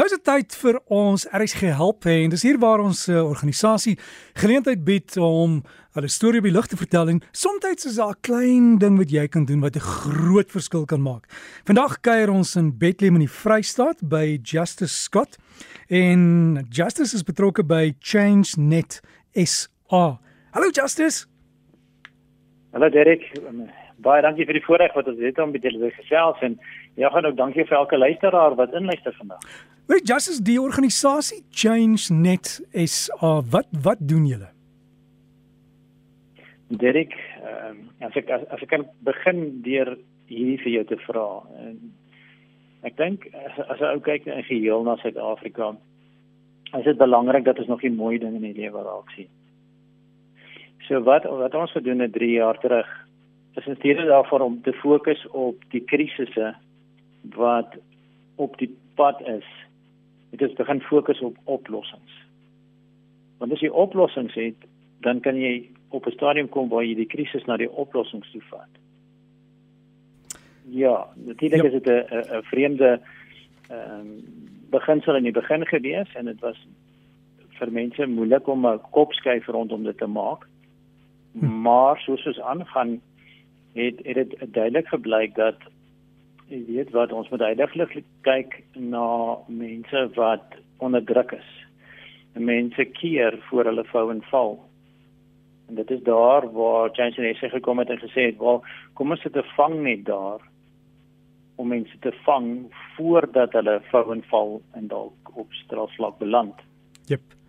Nou is dit tyd vir ons RSG help en dis hier waar ons uh, organisasie geleentheid bied om hulle storie op die lig te vertel en soms is daar 'n klein ding wat jy kan doen wat 'n groot verskil kan maak. Vandag kuier ons in Bethlehem in die Vrystaat by Justice Scott en Justice is betrokke by Change Net SA. Hallo Justice. Hallo Derek. Baie dankie vir die voorreg wat ons het om met julle gesels en ja, gaan ook dankie vir elke luisteraar wat inluister vandag. Weet Justice die organisasie Change Net is uh, wat wat doen julle? Derek, um, as ek as, as ek kan begin deur hierdie vir jou te vra. En ek dink as, as jy kyk in geheel na Suid-Afrika, is dit belangrik dat ons nog die mooi dinge in die lewe raak sien. So wat wat ons gedoen het 3 jaar terug, is in steede daarvoor om te fokus op die krisisse wat op die pad is het ons begin fokus op oplossings. Want as jy oplossings het, dan kan jy op 'n stadium kom waar jy die krisis na die oplossings toe vat. Ja, natuurlik ja. is dit 'n 'n vreemde ehm um, beginsel in die begin gewees en dit was vir mense moeilik om 'n kop skuif rondom dit te maak. Hm. Maar soos ons aangaan het het dit duidelik gebleik dat jy weet wat ons moet uitdaglik kyk na mense wat onderdruk is. En mense keer voor hulle vou en val. En dit is daar waar Jason Hesse gekom het en gesê het, "Wel, kom ons sit 'n vang net daar om mense te vang voordat hulle vou en val en dalk op strafslag beland." Jep.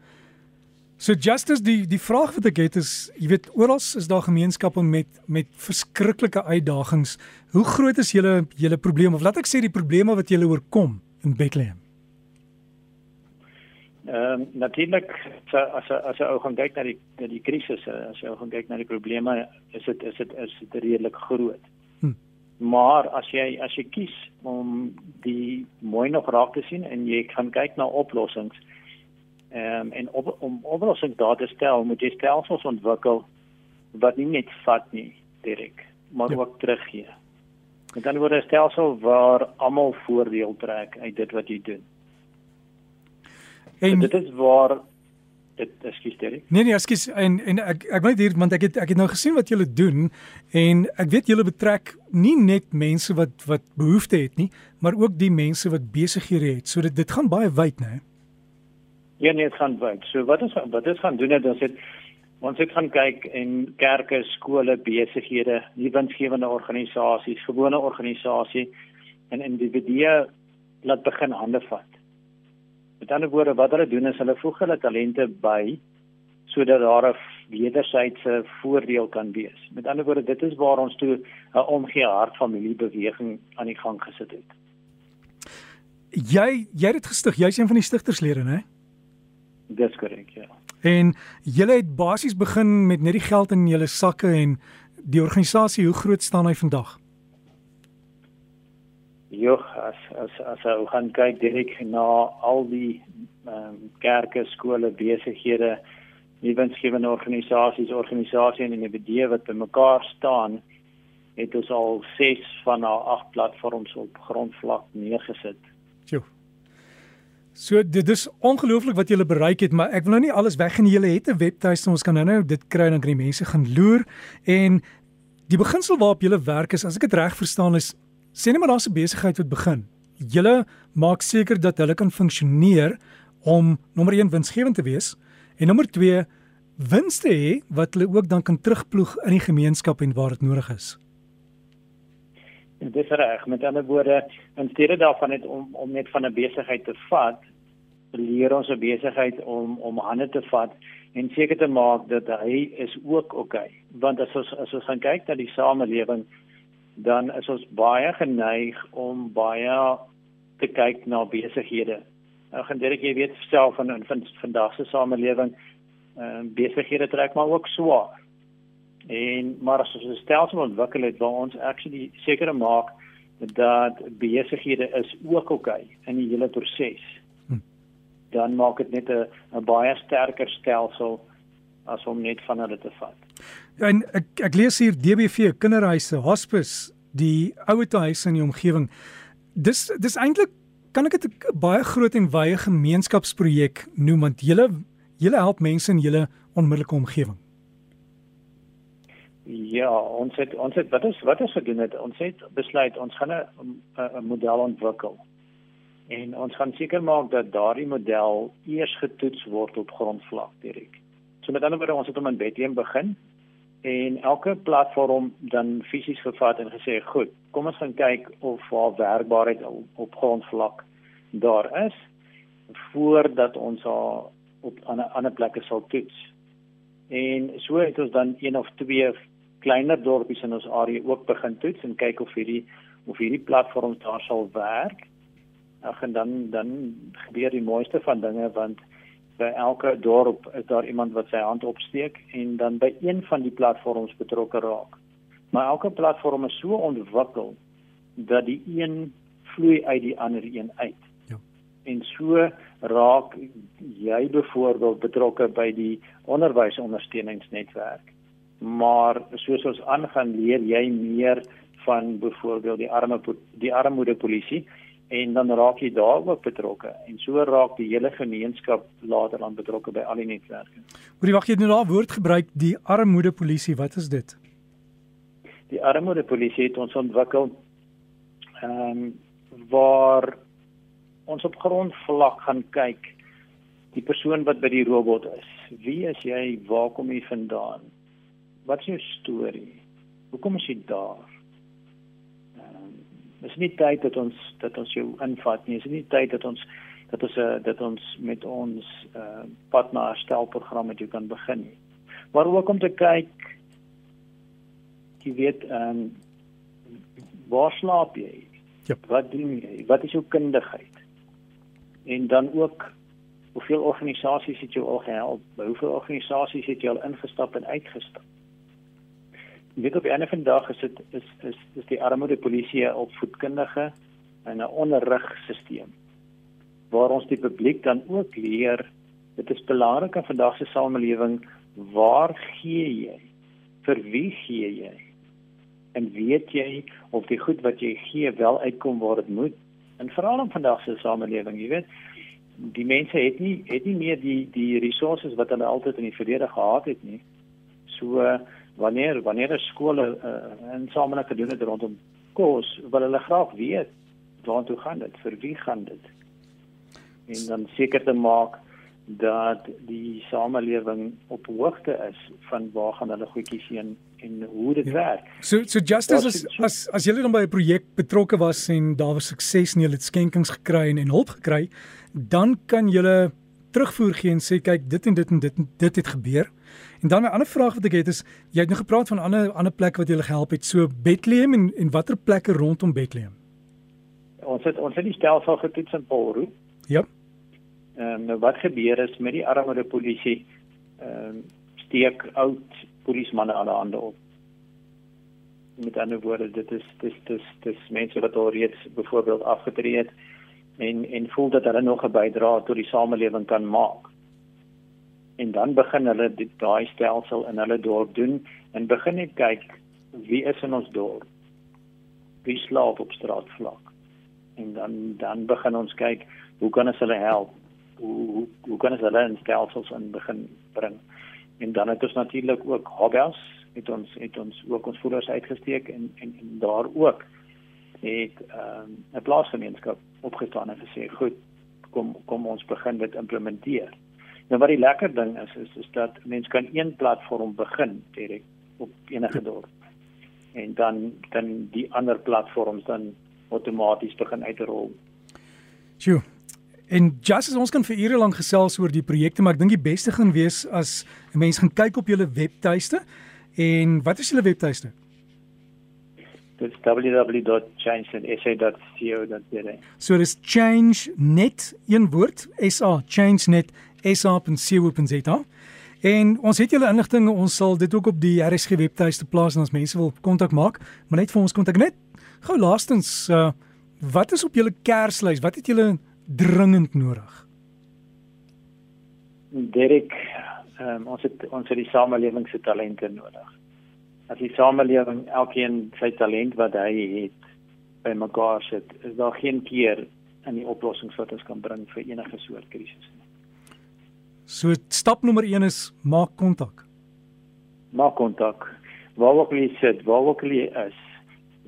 So justice die die vraag wat ek het is, jy weet oral is daar gemeenskappe met met verskriklike uitdagings. Hoe groot is julle julle probleme of laat ek sê die probleme wat julle oorkom in Bethlehem? Ehm um, natuurlik as as jy ou gaan kyk na die na die krisis, as jy ou gaan kyk na die probleme, is dit is dit is dit redelik groot. Hm. Maar as jy as jy kies om die mooi nog raak te sien en jy gaan kyk na oplossings, Ehm um, en op, om oplossings daar te stel, moet jy stelsels ontwikkel wat nie net vat nie, direk, maar ja. ook teruggee. En dan word 'n stelsel waar almal voordeel trek uit dit wat jy doen. En dit is waar dit ekskuus direk. Nee nee, ekskuus en en ek ek weet hier want ek het ek het nou gesien wat julle doen en ek weet julle betrek nie net mense wat wat behoefte het nie, maar ook die mense wat besighede het. So dit dit gaan baie wyd, né? Nee? Nee, dit gaan wyd. So wat ons wat ons gaan doen het ons het ons het gaan kyk in kerke, skole, besighede, nuwensgewende organisasies, gewone organisasies en individue laat begin hande vat. Met ander woorde, wat hulle doen is hulle voeg hulle talente by sodat daar 'n wederwysige voordeel kan wees. Met ander woorde, dit is waar ons toe 'n omgee hart familiebeweging aan die gang gesit het. Jy jy het dit gestig, jy's een van die stigterslede, né? Dis korrek, ja. En julle het basies begin met net die geld in julle sakke en die organisasie, hoe groot staan hy vandag? Jo, as as as ou gaan kyk direk na al die ehm um, kerke, skole, besighede, nuwensgewende organisasies, organisasies en individue wat bymekaar staan, het ons al 6 van our 8 platforms op grondvlak neergesit. Jo, So dit is ongelooflik wat julle bereik het, maar ek wil nou nie alles weggee nie. Julle het 'n webtuiste, ons kan nou-nou dit kry dan kan die mense gaan loer en die beginsel waarop julle werk is, as ek dit reg verstaan is, sê net maar daar's 'n besigheid wat begin. Julle maak seker dat hulle kan funksioneer om nommer 1 winsgewend te wees en nommer 2 wins te hê wat hulle ook dan kan terugploeg in die gemeenskap en waar dit nodig is. Dit is reg. Met ander woorde, in steede daarvan net om om net van 'n besigheid te vat, leer ons 'n besigheid om om hande te vat en seker te maak dat hy is ook. Okay. Want as ons as ons gaan kyk na die samelewing, dan is ons baie geneig om baie te kyk na besighede. Nou gaan dit jy weet self van van vandag se samelewing, uh, besighede trek maar ook swaar. En maar as ons 'n stelsel ontwikkel het waar ons actually seker maak dat besighede is ook oké okay in die hele proses. Hm. Dan maak dit net 'n 'n baie sterker stelsel as om net van hulle te vat. Ja, en ek ek lees hier DBV kinderhuise, hospice, die ouete huise in die omgewing. Dis dis eintlik kan ek dit 'n baie groot en wye gemeenskapsprojek noem want julle julle help mense in julle onmiddellike omgewing. Ja, ons het ons het wat is wat is gedoen het ons het besluit ons gaan 'n 'n model ontwikkel. En ons gaan seker maak dat daardie model eers getoets word op grondvlak direk. So met ander woorde ons het om in Bethlehem begin en elke platform dan fisies gevat en gesê goed, kom ons gaan kyk of haar werkbaarheid op, op grondvlak daar is voordat ons haar op ander ander plekke sal toets. En so het ons dan een of twee kleiner dorpies in ons area ook begin toets en kyk of hierdie of hierdie platforms daar sal werk. Ag en dan dan gebeur die mooiste van dinge want by elke dorp is daar iemand wat sy hand opsteek en dan by een van die platforms betrokke raak. Maar elke platform is so ontwikkel dat die een vloei uit die ander een uit. Ja. En so raak jy byvoorbeeld betrokke by die onderwysondersteuningsnetwerk. Maar soos ons aangaan leer jy meer van byvoorbeeld die arme die armoede polisie en dan raak jy daar ook betrokke en so raak die hele gemeenskap later aan betrokke by al die netwerke. Hoorie wag jy nou daai woord gebruik die armoede polisie, wat is dit? Die armoede polisie het ons ontwikkel ehm um, waar ons op grondvlak gaan kyk die persoon wat by die robot is. Wie is jy? Waar kom jy vandaan? Wat is jou storie? Hoekom is jy daar? Dis nie tyd dat ons dat ons jou invat nie. Dis nie tyd dat ons dat ons uh, dat ons met ons uh, pad na herstelprogram met jou kan begin nie. Maar ook om te kyk jy weet ehm um, waar slaap jy? Ja. Wat doen jy? Wat is jou kundigheid? En dan ook hoeveel organisasies het jou al gehelp? Hoeveel organisasies het jy al ingestap en uitgestap? Weet op ander vandag is dit is is is die armoede polisie op voedkundige en 'n onderrigstelsel waar ons die publiek dan ook leer dit is belangrik in vandag se samelewing waar gee jy? Vir wie gee jy? En weet jy of die goed wat jy gee wel uitkom waar dit moet? En veral in vandag se samelewing jy weet die mense het nie het nie meer die die hulpbronne wat hulle altyd in die verlede gehad het nie. So uh, wanneer wanneer 'n skole uh, in sameling gedoen het rondom kos, wil hulle graag weet waartoe gaan dit, vir wie gaan dit? En dan seker te maak dat die samelewing op hoogte is van waar gaan hulle goedjies heen en hoe dit ja. werk. So so justice as as as julle dan by 'n projek betrokke was en daar was sukses en julle het skenkings gekry en, en hulp gekry, dan kan julle terugvoer gee en sê kyk dit en dit en dit en dit het gebeur. En dan 'n ander vraag wat ek het is jy het nou gepraat van ander ander plekke wat jy gele help het so Bethlehem en en watter plekke rondom Bethlehem? Ons het ons het die stelsel getoets in Paulroo. Ja. Ehm um, nou wat gebeur is met die armoede polisie ehm um, steek oud polismanne aan die hande op. Met ander woorde dit is dis dis dis mense wat al reeds byvoorbeeld afgetree het en en voel dat hulle nog 'n bydrae tot die samelewing kan maak. En dan begin hulle daai stelsel in hulle dorp doen en begin net kyk wie is in ons dorp. Wie slaap op straatvlak en dan dan begin ons kyk hoe kan ons hulle help? Hoe hoe, hoe kan ons hulle in stelsels in begin bring? En dan het ons natuurlik ook hobbies het ons het ons ook ons voeders uitgesteek en en, en daar ook het ehm, 'n um, plaasgemeenskap opgestaan en gesê goed kom kom ons begin dit implementeer Nou wat die lekker ding is is is dat mense kan een platform begin direk op enige ja. dorp. En dan dan die ander platforms dan outomaties begin uitrol. Sjoe. En just as ons kan vir ure lank gesels oor die projekte, maar ek dink die beste gaan wees as mense gaan kyk op julle webtuiste. En wat is julle webtuiste? Dit is www.changenet.co.za. So dis change net een woord S A change net sa.co.za. En ons het julle inligting, ons sal dit ook op die RSG webtuiste plaas en as mense wil kontak maak, maar net vir ons kontak net. Gou laastens, uh, wat is op julle kerslys? Wat het julle dringend nodig? Derek, um, ons het ons het die samelewing se talente nodig. As die samelewing elkeen sy talent wat hy het bymekaar sit, is daar geen keer in die oplossings wat ons kan bring vir enige soort krisis nie. So stap nommer 1 is maak kontak. Maak kontak. Waar ook al jy sit, waar ook al jy is.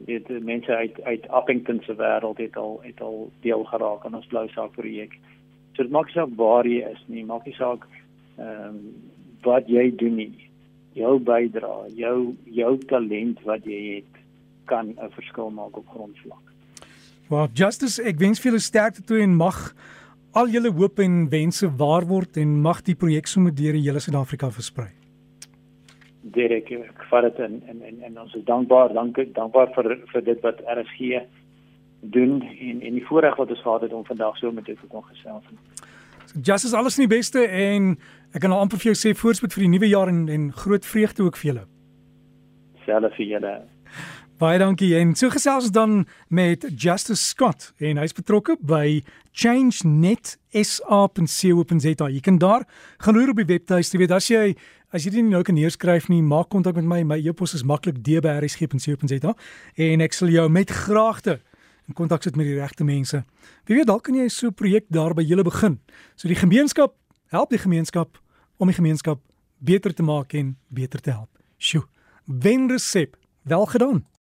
Dit mense uit uit Appington se wêreld het al het al deel geraak aan ons blou saak projek. So dit maak nie saak waar jy is nie, maak nie saak ehm um, wat jy doen nie. Jou bydrae, jou jou talent wat jy het kan 'n verskil maak op grondvlak. Well, Justice, ek wens vir julle sterkte toe en mag al julle hoop en wense waar word en mag die projek sommer deur die hele Suid-Afrika versprei. Derek, ek vat dit in en en en ons is dankbaar, dankie, dankbaar vir vir dit wat RSG doen en en die voorreg wat ons gehad het om vandag so met jou te kon gesels. Justice, alles in die beste en ek kan al amper vir jou sê voorspoed vir die nuwe jaar en en groot vreugde ook vir julle. Selfe vir julle. Baie dankie. En so gesels ons dan met Justice Scott en hy's betrokke by changenet.sa.co.za. Jy kan daar gaan loer op die webtuiste. Jy weet as jy as jy dit nou kan neerskryf nie, maak kontak met my. My e-pos is maklik dbrsg.co.za en ek sal jou met graagte in kontak sit met die regte mense. Wie weet dalk kan jy so 'n projek daar by julle begin. So die gemeenskap help die gemeenskap om die gemeenskap beter te maak en beter te help. Sjoe. Wen resep. Wel gedaan.